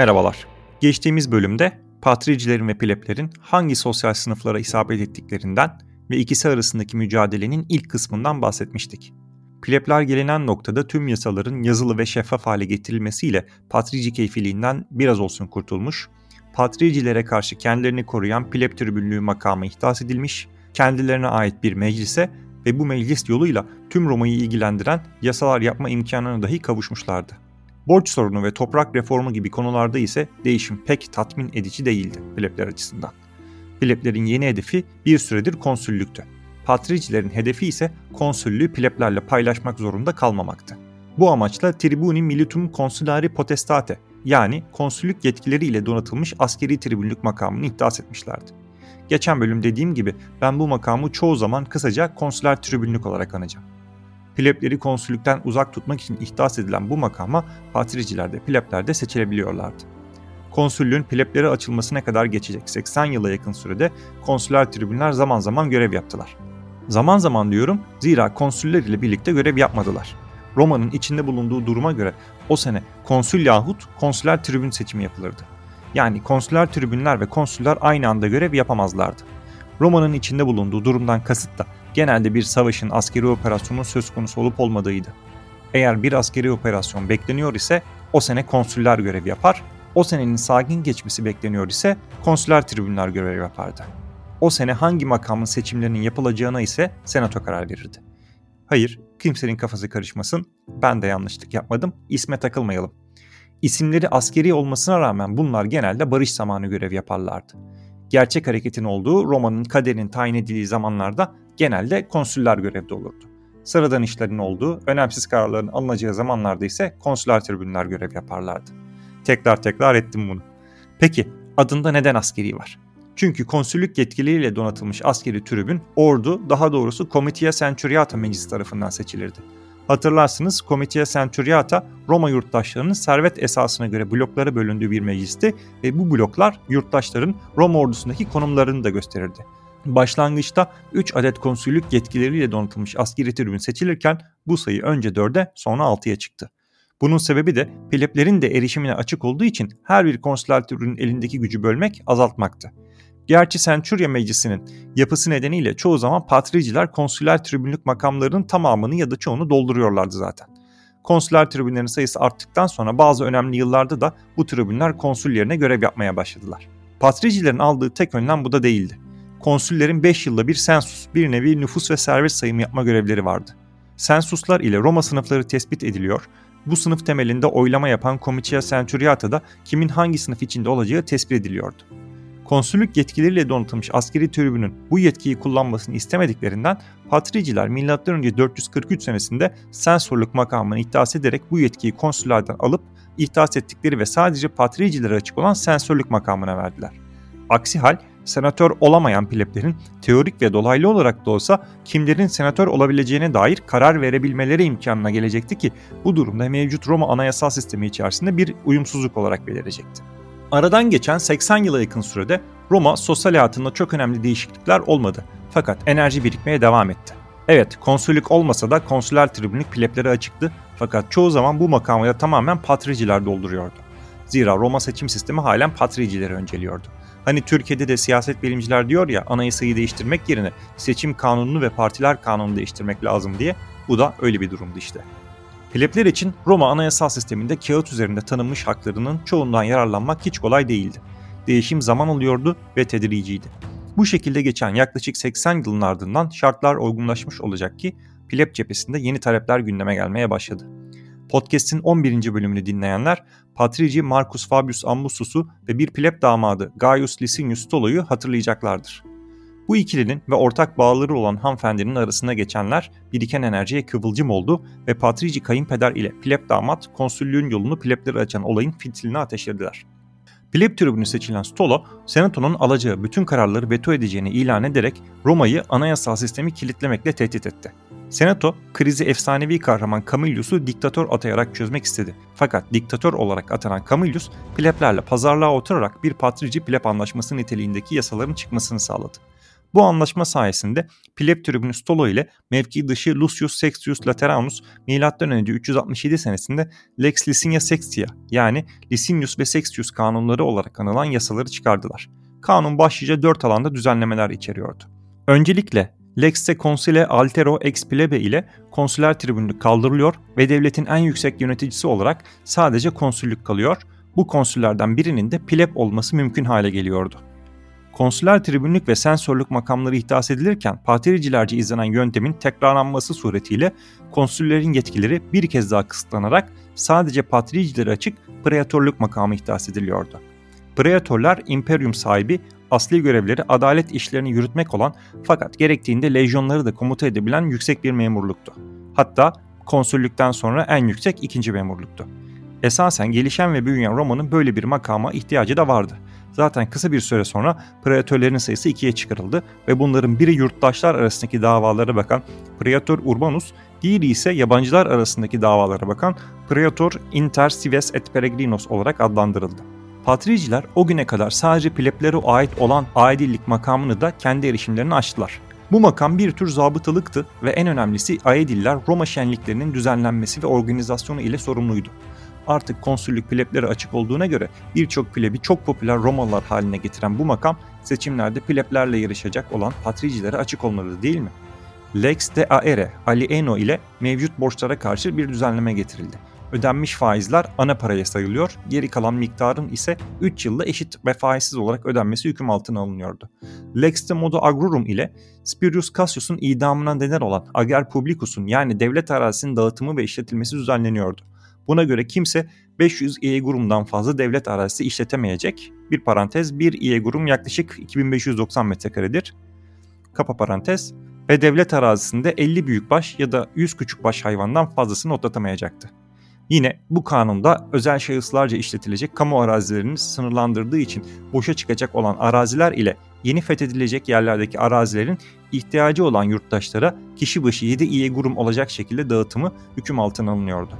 Merhabalar. Geçtiğimiz bölümde patricilerin ve pleblerin hangi sosyal sınıflara isabet ettiklerinden ve ikisi arasındaki mücadelenin ilk kısmından bahsetmiştik. Plebler gelinen noktada tüm yasaların yazılı ve şeffaf hale getirilmesiyle patrici keyfiliğinden biraz olsun kurtulmuş, patricilere karşı kendilerini koruyan pleb tribünlüğü makamı ihdas edilmiş, kendilerine ait bir meclise ve bu meclis yoluyla tüm Roma'yı ilgilendiren yasalar yapma imkanına dahi kavuşmuşlardı. Borç sorunu ve toprak reformu gibi konularda ise değişim pek tatmin edici değildi plebler açısından. Pleblerin yeni hedefi bir süredir konsüllüktü. Patricilerin hedefi ise konsüllüğü pleblerle paylaşmak zorunda kalmamaktı. Bu amaçla Tribuni Militum Consulari Potestate yani konsüllük yetkileriyle donatılmış askeri tribünlük makamını iddias etmişlerdi. Geçen bölüm dediğim gibi ben bu makamı çoğu zaman kısaca konsüler tribünlük olarak anacağım. Plebleri konsüllükten uzak tutmak için ihdas edilen bu makama patriciler de plebler de seçilebiliyorlardı. Konsüllüğün pleblere açılmasına kadar geçecek 80 yıla yakın sürede konsüler tribünler zaman zaman görev yaptılar. Zaman zaman diyorum zira konsüller ile birlikte görev yapmadılar. Roma'nın içinde bulunduğu duruma göre o sene konsül yahut konsüler tribün seçimi yapılırdı. Yani konsüler tribünler ve konsüller aynı anda görev yapamazlardı. Roma'nın içinde bulunduğu durumdan kasıt da genelde bir savaşın askeri operasyonun söz konusu olup olmadığıydı. Eğer bir askeri operasyon bekleniyor ise o sene konsüller görev yapar, o senenin sakin geçmesi bekleniyor ise konsüler tribünler görev yapardı. O sene hangi makamın seçimlerinin yapılacağına ise senato karar verirdi. Hayır, kimsenin kafası karışmasın, ben de yanlışlık yapmadım, isme takılmayalım. İsimleri askeri olmasına rağmen bunlar genelde barış zamanı görev yaparlardı. Gerçek hareketin olduğu Roma'nın kaderinin tayin edildiği zamanlarda genelde konsüller görevde olurdu. Sıradan işlerin olduğu, önemsiz kararların alınacağı zamanlarda ise konsüler tribünler görev yaparlardı. Tekrar tekrar ettim bunu. Peki adında neden askeri var? Çünkü konsüllük yetkileriyle donatılmış askeri tribün ordu daha doğrusu Comitia Centuriata Meclisi tarafından seçilirdi. Hatırlarsınız Comitia Centuriata Roma yurttaşlarının servet esasına göre bloklara bölündüğü bir meclisti ve bu bloklar yurttaşların Roma ordusundaki konumlarını da gösterirdi. Başlangıçta 3 adet konsüllük yetkileriyle donatılmış askeri tribün seçilirken bu sayı önce 4'e sonra 6'ya çıktı. Bunun sebebi de pleblerin de erişimine açık olduğu için her bir konsüler tribünün elindeki gücü bölmek azaltmaktı. Gerçi Centuria Meclisi'nin yapısı nedeniyle çoğu zaman patriciler konsüler tribünlük makamlarının tamamını ya da çoğunu dolduruyorlardı zaten. Konsüler tribünlerin sayısı arttıktan sonra bazı önemli yıllarda da bu tribünler konsül yerine görev yapmaya başladılar. Patricilerin aldığı tek önlem bu da değildi. Konsüllerin 5 yılda bir sensus, bir nevi nüfus ve servet sayımı yapma görevleri vardı. Sensuslar ile Roma sınıfları tespit ediliyor, bu sınıf temelinde oylama yapan Comitia Centuriata'da kimin hangi sınıf içinde olacağı tespit ediliyordu konsüllük yetkileriyle donatılmış askeri tribünün bu yetkiyi kullanmasını istemediklerinden patriciler M.Ö. 443 senesinde sensorluk makamını iddias ederek bu yetkiyi konsüllerden alıp ihdas ettikleri ve sadece patricilere açık olan sensörlük makamına verdiler. Aksi hal senatör olamayan pleblerin teorik ve dolaylı olarak da olsa kimlerin senatör olabileceğine dair karar verebilmeleri imkanına gelecekti ki bu durumda mevcut Roma anayasal sistemi içerisinde bir uyumsuzluk olarak belirecekti. Aradan geçen 80 yıla yakın sürede Roma sosyal hayatında çok önemli değişiklikler olmadı. Fakat enerji birikmeye devam etti. Evet, konsüllük olmasa da konsüler tribünlük plebleri açıktı fakat çoğu zaman bu makamı tamamen patriciler dolduruyordu. Zira Roma seçim sistemi halen patricileri önceliyordu. Hani Türkiye'de de siyaset bilimciler diyor ya anayasayı değiştirmek yerine seçim kanununu ve partiler kanununu değiştirmek lazım diye bu da öyle bir durumdu işte. Plebler için Roma anayasal sisteminde kağıt üzerinde tanınmış haklarının çoğundan yararlanmak hiç kolay değildi. Değişim zaman alıyordu ve tedriciydi. Bu şekilde geçen yaklaşık 80 yılın ardından şartlar olgunlaşmış olacak ki pleb cephesinde yeni talepler gündeme gelmeye başladı. Podcast'in 11. bölümünü dinleyenler Patrici Marcus Fabius Ambusus'u ve bir pleb damadı Gaius Licinius Stolo'yu hatırlayacaklardır. Bu ikilinin ve ortak bağları olan hanımefendinin arasında geçenler biriken enerjiye kıvılcım oldu ve Patrici kayınpeder ile pleb damat konsüllüğün yolunu plebleri açan olayın fitilini ateşlediler. Pleb tribünü seçilen Stolo, Senato'nun alacağı bütün kararları veto edeceğini ilan ederek Roma'yı anayasal sistemi kilitlemekle tehdit etti. Senato, krizi efsanevi kahraman Camillus'u diktatör atayarak çözmek istedi. Fakat diktatör olarak atanan Camillus, pleblerle pazarlığa oturarak bir patrici pleb anlaşması niteliğindeki yasaların çıkmasını sağladı. Bu anlaşma sayesinde pleb tribünü Stolo ile mevki dışı Lucius Sextius Lateranus M.Ö. 367 senesinde Lex Licinia Sextia yani Licinius ve Sextius kanunları olarak anılan yasaları çıkardılar. Kanun başlıca dört alanda düzenlemeler içeriyordu. Öncelikle Lex'te Consile Altero Ex Plebe ile konsüler tribünlük kaldırılıyor ve devletin en yüksek yöneticisi olarak sadece konsüllük kalıyor. Bu konsüllerden birinin de pleb olması mümkün hale geliyordu. Konsüler tribünlük ve sensörlük makamları ihdas edilirken patricilerce izlenen yöntemin tekrarlanması suretiyle konsüllerin yetkileri bir kez daha kısıtlanarak sadece patricilere açık preatörlük makamı ihdas ediliyordu. Preatörler imperium sahibi asli görevleri adalet işlerini yürütmek olan fakat gerektiğinde lejyonları da komuta edebilen yüksek bir memurluktu. Hatta konsüllükten sonra en yüksek ikinci memurluktu. Esasen gelişen ve büyüyen Roma'nın böyle bir makama ihtiyacı da vardı. Zaten kısa bir süre sonra preatörlerin sayısı ikiye çıkarıldı ve bunların biri yurttaşlar arasındaki davalara bakan Praetor Urbanus, diğeri ise yabancılar arasındaki davalara bakan Praetor Inter Cives et Peregrinos olarak adlandırıldı. Patriciler o güne kadar sadece pleblere ait olan aidillik makamını da kendi erişimlerine açtılar. Bu makam bir tür zabıtalıktı ve en önemlisi Aediller Roma şenliklerinin düzenlenmesi ve organizasyonu ile sorumluydu. Artık konsüllük pleblere açık olduğuna göre birçok plebi çok popüler Romalılar haline getiren bu makam seçimlerde pleblerle yarışacak olan patricilere açık olmalı değil mi? Lex de aere alieno ile mevcut borçlara karşı bir düzenleme getirildi ödenmiş faizler ana paraya sayılıyor. Geri kalan miktarın ise 3 yılda eşit ve faizsiz olarak ödenmesi hüküm altına alınıyordu. Lex de modo agrorum ile Spurius Cassius'un idamına neden olan ager publicus'un yani devlet arazisinin dağıtımı ve işletilmesi düzenleniyordu. Buna göre kimse 500 iegurumdan fazla devlet arazisi işletemeyecek. Bir parantez, bir iegurum yaklaşık 2590 metrekaredir. Kapa parantez ve devlet arazisinde 50 büyükbaş ya da 100 küçükbaş hayvandan fazlasını otlatamayacaktı. Yine bu kanunda özel şahıslarca işletilecek kamu arazilerini sınırlandırdığı için boşa çıkacak olan araziler ile yeni fethedilecek yerlerdeki arazilerin ihtiyacı olan yurttaşlara kişi başı 7 iyegurum olacak şekilde dağıtımı hüküm altına alınıyordu.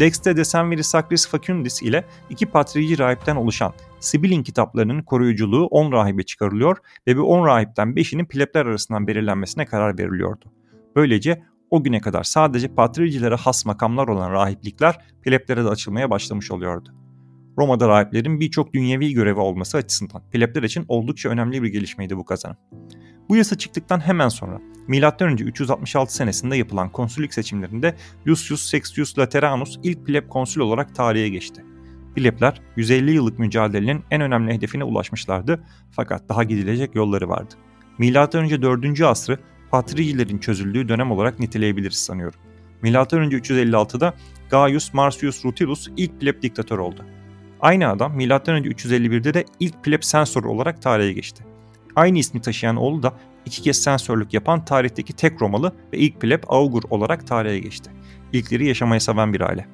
Lex de Decemviri Sacris Facundis ile iki patrici rahipten oluşan Sibilin kitaplarının koruyuculuğu 10 rahibe çıkarılıyor ve bu 10 rahipten 5'inin plebler arasından belirlenmesine karar veriliyordu. Böylece o güne kadar sadece patricilere has makamlar olan rahiplikler pleblere de açılmaya başlamış oluyordu. Roma'da rahiplerin birçok dünyevi görevi olması açısından plebler için oldukça önemli bir gelişmeydi bu kazanım. Bu yasa çıktıktan hemen sonra M.Ö. 366 senesinde yapılan konsüllük seçimlerinde Lucius Sextius Lateranus ilk pleb konsül olarak tarihe geçti. Plebler 150 yıllık mücadelenin en önemli hedefine ulaşmışlardı fakat daha gidilecek yolları vardı. M.Ö. 4. asrı Patricilerin çözüldüğü dönem olarak niteleyebiliriz sanıyorum. M.Ö. 356'da Gaius Marcius Rutilus ilk pleb diktatör oldu. Aynı adam M.Ö. 351'de de ilk pleb sensör olarak tarihe geçti. Aynı ismi taşıyan oğlu da iki kez sensörlük yapan tarihteki tek Romalı ve ilk pleb augur olarak tarihe geçti. İlkleri yaşamaya seven bir aile.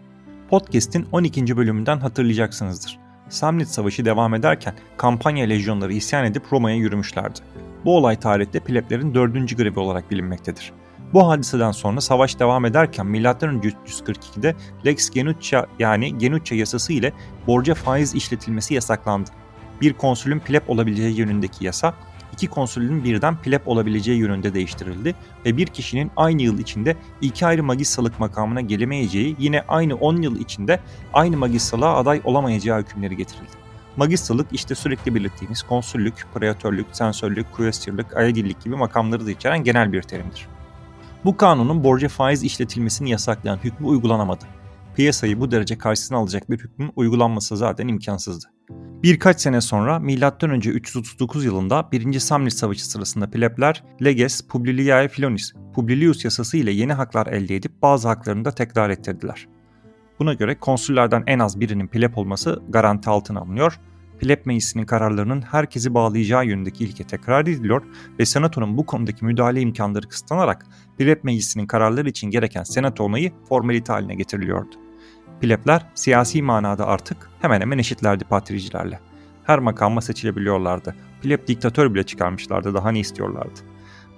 Podcast'in 12. bölümünden hatırlayacaksınızdır. Samnit Savaşı devam ederken kampanya lejyonları isyan edip Roma'ya yürümüşlerdi. Bu olay tarihte pleblerin dördüncü grevi olarak bilinmektedir. Bu hadiseden sonra savaş devam ederken M.Ö. 342'de Lex Genuccia yani Genuccia yasası ile borca faiz işletilmesi yasaklandı. Bir konsülün pleb olabileceği yönündeki yasa, iki konsülün birden pleb olabileceği yönünde değiştirildi ve bir kişinin aynı yıl içinde iki ayrı magistralık makamına gelemeyeceği yine aynı 10 yıl içinde aynı magistralığa aday olamayacağı hükümleri getirildi. Magistralık işte sürekli belirttiğimiz konsüllük, preatörlük, sensörlük, kuestörlük, ayedillik gibi makamları da içeren genel bir terimdir. Bu kanunun borca faiz işletilmesini yasaklayan hükmü uygulanamadı. Piyasayı bu derece karşısına alacak bir hükmün uygulanması zaten imkansızdı. Birkaç sene sonra M.Ö. 339 yılında 1. Samnit Savaşı sırasında plebler Leges Publiliae Filonis, Publilius yasası ile yeni haklar elde edip bazı haklarını da tekrar ettirdiler. Buna göre konsüllerden en az birinin pleb olması garanti altına alınıyor. Pleb meclisinin kararlarının herkesi bağlayacağı yönündeki ilke tekrar ediliyor ve senatonun bu konudaki müdahale imkanları kısıtlanarak pleb meclisinin kararları için gereken senato onayı formalite haline getiriliyordu. Plebler siyasi manada artık hemen hemen eşitlerdi patricilerle. Her makama seçilebiliyorlardı. Pleb diktatör bile çıkarmışlardı daha ne istiyorlardı.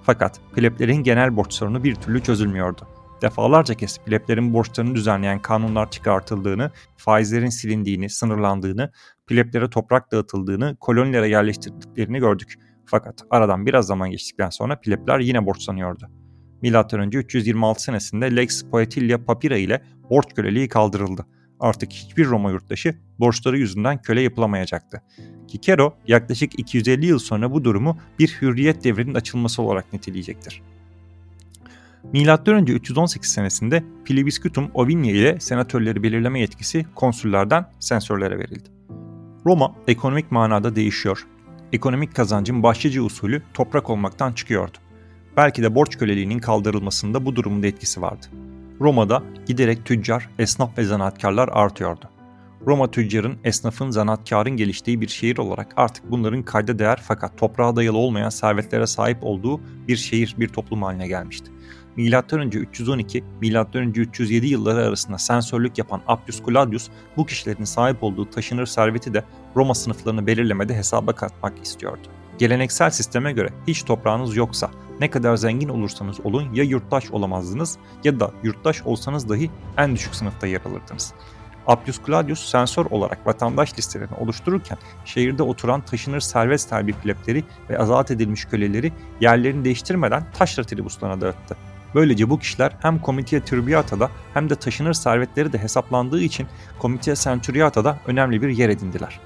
Fakat pleblerin genel borç sorunu bir türlü çözülmüyordu defalarca kez pleblerin borçlarını düzenleyen kanunlar çıkartıldığını, faizlerin silindiğini, sınırlandığını, pleblere toprak dağıtıldığını, kolonilere yerleştirdiklerini gördük. Fakat aradan biraz zaman geçtikten sonra plebler yine borçlanıyordu. M.Ö. 326 senesinde Lex Poetilia Papira ile borç köleliği kaldırıldı. Artık hiçbir Roma yurttaşı borçları yüzünden köle yapılamayacaktı. Cicero yaklaşık 250 yıl sonra bu durumu bir hürriyet devrinin açılması olarak niteleyecektir. M.Ö. 318 senesinde Plebiscitum Ovinia ile senatörleri belirleme yetkisi konsüllerden sensörlere verildi. Roma ekonomik manada değişiyor. Ekonomik kazancın başlıca usulü toprak olmaktan çıkıyordu. Belki de borç köleliğinin kaldırılmasında bu durumun da etkisi vardı. Roma'da giderek tüccar, esnaf ve zanaatkarlar artıyordu. Roma tüccarın, esnafın, zanaatkarın geliştiği bir şehir olarak artık bunların kayda değer fakat toprağa dayalı olmayan servetlere sahip olduğu bir şehir, bir toplum haline gelmişti. M.Ö. 312, M.Ö. 307 yılları arasında sensörlük yapan Appius Claudius bu kişilerin sahip olduğu taşınır serveti de Roma sınıflarını belirlemede hesaba katmak istiyordu. Geleneksel sisteme göre hiç toprağınız yoksa ne kadar zengin olursanız olun ya yurttaş olamazdınız ya da yurttaş olsanız dahi en düşük sınıfta yer alırdınız. Appius Claudius sensör olarak vatandaş listelerini oluştururken şehirde oturan taşınır servet sahibi plebleri ve azat edilmiş köleleri yerlerini değiştirmeden taşra tribuslarına dağıttı. Böylece bu kişiler hem Comitia Turbiata'da hem de taşınır servetleri de hesaplandığı için Comitia Centuriata'da önemli bir yer edindiler.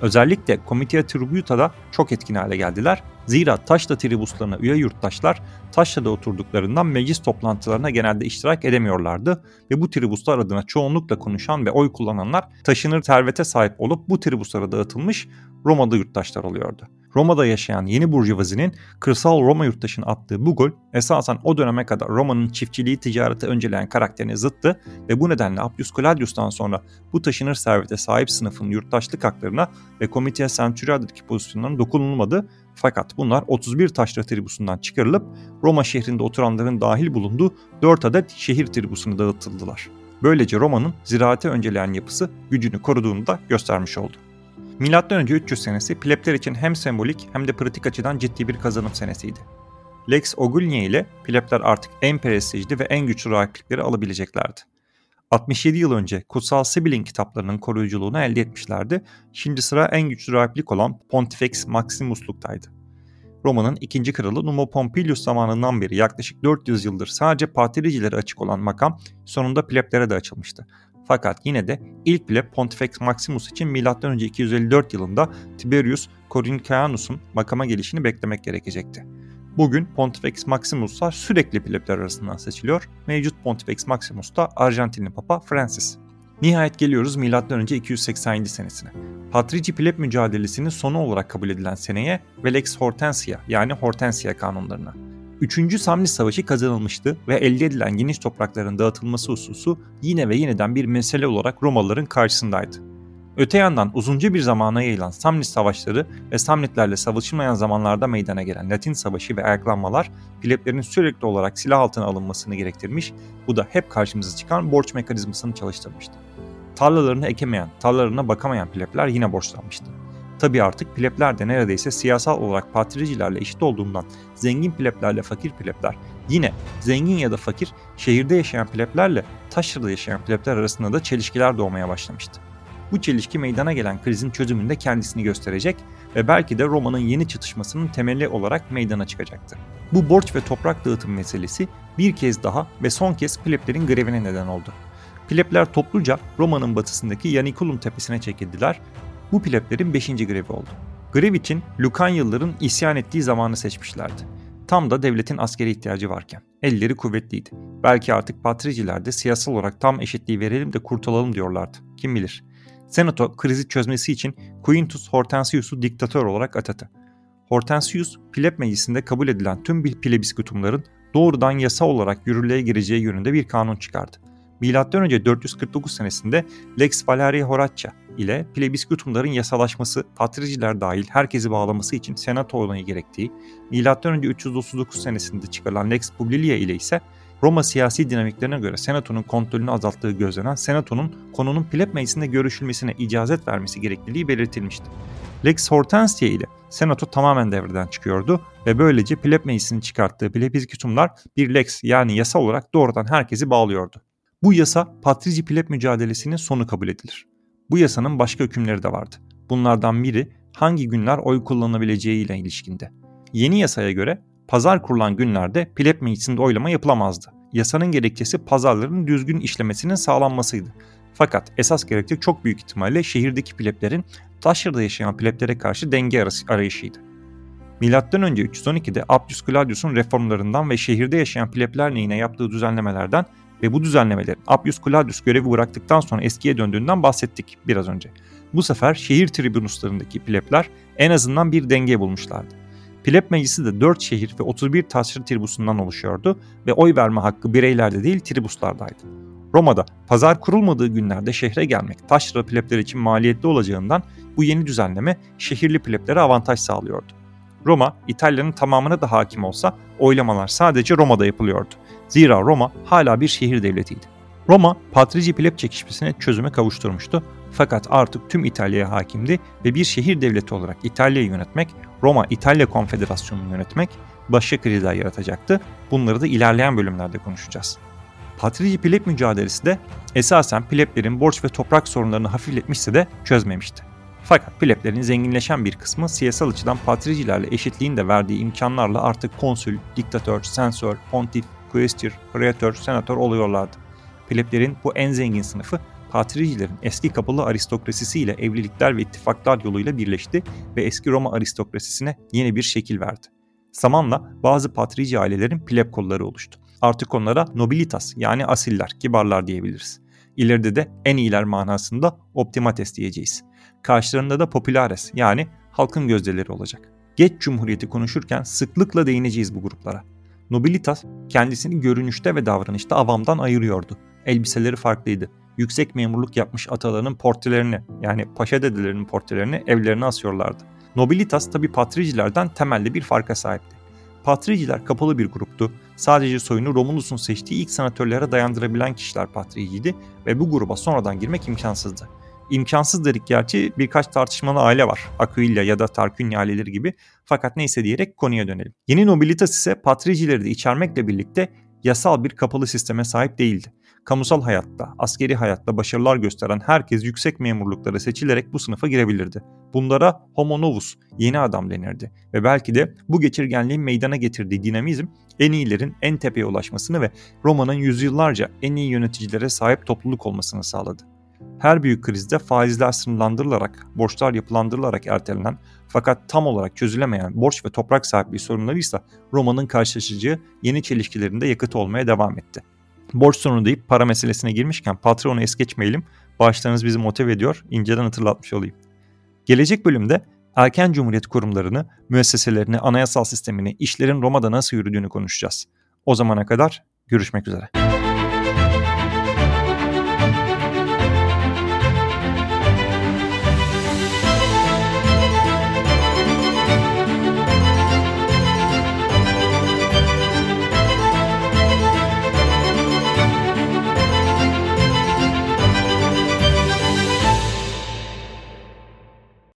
Özellikle Comitia Tributa'da çok etkin hale geldiler. Zira Taşla tribuslarına üye yurttaşlar Taşla'da oturduklarından meclis toplantılarına genelde iştirak edemiyorlardı ve bu tribuslar adına çoğunlukla konuşan ve oy kullananlar taşınır servete sahip olup bu tribuslara dağıtılmış Roma'da yurttaşlar oluyordu. Roma'da yaşayan yeni burjuvazinin kırsal Roma yurttaşına attığı bu gol esasen o döneme kadar Roma'nın çiftçiliği ticareti önceleyen karakterine zıttı ve bu nedenle Appius Claudius'tan sonra bu taşınır servete sahip sınıfın yurttaşlık haklarına ve Comitia Centuriada'daki pozisyonlarına dokunulmadı fakat bunlar 31 taşra tribusundan çıkarılıp Roma şehrinde oturanların dahil bulunduğu 4 adet şehir tribusuna dağıtıldılar. Böylece Roma'nın ziraate önceleyen yapısı gücünü koruduğunu da göstermiş oldu. M.Ö. 300 senesi plebler için hem sembolik hem de pratik açıdan ciddi bir kazanım senesiydi. Lex Ogulnia ile plebler artık en prestijli ve en güçlü rahiplikleri alabileceklerdi. 67 yıl önce Kutsal Sibil'in kitaplarının koruyuculuğunu elde etmişlerdi. Şimdi sıra en güçlü rahiplik olan Pontifex Maximus'luktaydı. Roma'nın ikinci kralı Numa Pompilius zamanından beri yaklaşık 400 yıldır sadece patricilere açık olan makam sonunda pleblere de açılmıştı. Fakat yine de ilk bile Pontifex Maximus için M.Ö. 254 yılında Tiberius Corincanus'un makama gelişini beklemek gerekecekti. Bugün Pontifex Maximus'lar sürekli plebler arasından seçiliyor. Mevcut Pontifex Maximus da Arjantinli Papa Francis. Nihayet geliyoruz M.Ö. 287 senesine. Patrici pleb mücadelesinin sonu olarak kabul edilen seneye ve Lex Hortensia yani Hortensia kanunlarına. Üçüncü Samni Savaşı kazanılmıştı ve elde edilen geniş toprakların dağıtılması hususu yine ve yeniden bir mesele olarak Romalıların karşısındaydı. Öte yandan uzunca bir zamana yayılan Samnit savaşları ve Samnitlerle savaşılmayan zamanlarda meydana gelen Latin savaşı ve ayaklanmalar pleblerin sürekli olarak silah altına alınmasını gerektirmiş, bu da hep karşımıza çıkan borç mekanizmasını çalıştırmıştı. Tarlalarını ekemeyen, tarlalarına bakamayan plebler yine borçlanmıştı. Tabi artık plebler de neredeyse siyasal olarak patricilerle eşit olduğundan zengin pleblerle fakir plebler, yine zengin ya da fakir şehirde yaşayan pleblerle taşrada yaşayan plebler arasında da çelişkiler doğmaya başlamıştı. Bu çelişki meydana gelen krizin çözümünde kendisini gösterecek ve belki de Roma'nın yeni çatışmasının temeli olarak meydana çıkacaktı. Bu borç ve toprak dağıtım meselesi bir kez daha ve son kez pleblerin grevine neden oldu. Plebler topluca Roma'nın batısındaki Yanikulum tepesine çekildiler bu pleblerin 5. grevi oldu. Grev için Lukanyalıların isyan ettiği zamanı seçmişlerdi. Tam da devletin askeri ihtiyacı varken. Elleri kuvvetliydi. Belki artık patriciler de siyasal olarak tam eşitliği verelim de kurtulalım diyorlardı. Kim bilir. Senato krizi çözmesi için Quintus Hortensius'u diktatör olarak atadı. Hortensius, pleb meclisinde kabul edilen tüm plebiskutumların doğrudan yasa olarak yürürlüğe gireceği yönünde bir kanun çıkardı. M.Ö. 449 senesinde Lex Valeria Horatia ile plebiskutumların yasalaşması, patriciler dahil herkesi bağlaması için senato onayı gerektiği, M.Ö. 339 senesinde çıkarılan Lex Publilia ile ise Roma siyasi dinamiklerine göre senatonun kontrolünü azalttığı gözlenen senatonun konunun pleb meclisinde görüşülmesine icazet vermesi gerekliliği belirtilmişti. Lex Hortensia ile senato tamamen devreden çıkıyordu ve böylece pleb meclisinin çıkarttığı plebiskutumlar bir lex yani yasa olarak doğrudan herkesi bağlıyordu. Bu yasa patrici pleb mücadelesinin sonu kabul edilir. Bu yasanın başka hükümleri de vardı. Bunlardan biri hangi günler oy kullanılabileceği ile ilişkinde. Yeni yasaya göre pazar kurulan günlerde pleb meclisinde oylama yapılamazdı. Yasanın gerekçesi pazarların düzgün işlemesinin sağlanmasıydı. Fakat esas gerekçe çok büyük ihtimalle şehirdeki pleblerin taşrada yaşayan pleblere karşı denge arayışıydı. Milattan önce 312'de Appius Claudius'un reformlarından ve şehirde yaşayan plebler lehine yaptığı düzenlemelerden ve bu düzenlemelerin Appius Claudius görevi bıraktıktan sonra eskiye döndüğünden bahsettik biraz önce. Bu sefer şehir tribunuslarındaki plebler en azından bir denge bulmuşlardı. Pleb meclisi de 4 şehir ve 31 taşrı tribusundan oluşuyordu ve oy verme hakkı bireylerde değil tribuslardaydı. Roma'da pazar kurulmadığı günlerde şehre gelmek taşra plebler için maliyetli olacağından bu yeni düzenleme şehirli pleblere avantaj sağlıyordu. Roma, İtalya'nın tamamına da hakim olsa oylamalar sadece Roma'da yapılıyordu. Zira Roma hala bir şehir devletiydi. Roma, Patrici pleb çekişmesine çözüme kavuşturmuştu fakat artık tüm İtalya'ya hakimdi ve bir şehir devleti olarak İtalya'yı yönetmek, Roma İtalya Konfederasyonu'nu yönetmek başka krizler yaratacaktı. Bunları da ilerleyen bölümlerde konuşacağız. Patrici pleb mücadelesi de esasen pleblerin borç ve toprak sorunlarını hafifletmişse de çözmemişti. Fakat pleblerin zenginleşen bir kısmı siyasal açıdan patricilerle eşitliğin de verdiği imkanlarla artık konsül, diktatör, sensör, pontif, quaestor, praetor, senatör oluyorlardı. Pleblerin bu en zengin sınıfı patricilerin eski kapalı aristokrasisiyle evlilikler ve ittifaklar yoluyla birleşti ve eski Roma aristokrasisine yeni bir şekil verdi. Zamanla bazı patrici ailelerin pleb kolları oluştu. Artık onlara nobilitas yani asiller, kibarlar diyebiliriz. İleride de en iyiler manasında optimates diyeceğiz. Karşılarında da populares yani halkın gözdeleri olacak. Geç Cumhuriyeti konuşurken sıklıkla değineceğiz bu gruplara. Nobilitas kendisini görünüşte ve davranışta avamdan ayırıyordu. Elbiseleri farklıydı. Yüksek memurluk yapmış atalarının portrelerini yani paşa dedelerinin portrelerini evlerine asıyorlardı. Nobilitas tabi patricilerden temelde bir farka sahipti. Patriciler kapalı bir gruptu. Sadece soyunu Romulus'un seçtiği ilk senatörlere dayandırabilen kişiler patriciydi ve bu gruba sonradan girmek imkansızdı. İmkansız dedik gerçi birkaç tartışmalı aile var. Aquilla ya da Tarquinii aileleri gibi. Fakat neyse diyerek konuya dönelim. Yeni nobilitas ise patricileri de içermekle birlikte yasal bir kapalı sisteme sahip değildi. Kamusal hayatta, askeri hayatta başarılar gösteren herkes yüksek memurluklara seçilerek bu sınıfa girebilirdi. Bunlara homo novus, yeni adam denirdi ve belki de bu geçirgenliğin meydana getirdiği dinamizm en iyilerin en tepeye ulaşmasını ve Roma'nın yüzyıllarca en iyi yöneticilere sahip topluluk olmasını sağladı. Her büyük krizde faizler sınırlandırılarak, borçlar yapılandırılarak ertelenen fakat tam olarak çözülemeyen borç ve toprak sahipliği sorunları ise Roma'nın karşılaşacağı yeni çelişkilerinde yakıt olmaya devam etti. Borç sorunu deyip para meselesine girmişken patronu es geçmeyelim. Başlarınız bizi motive ediyor. İnceden hatırlatmış olayım. Gelecek bölümde erken cumhuriyet kurumlarını, müesseselerini, anayasal sistemini, işlerin Roma'da nasıl yürüdüğünü konuşacağız. O zamana kadar görüşmek üzere.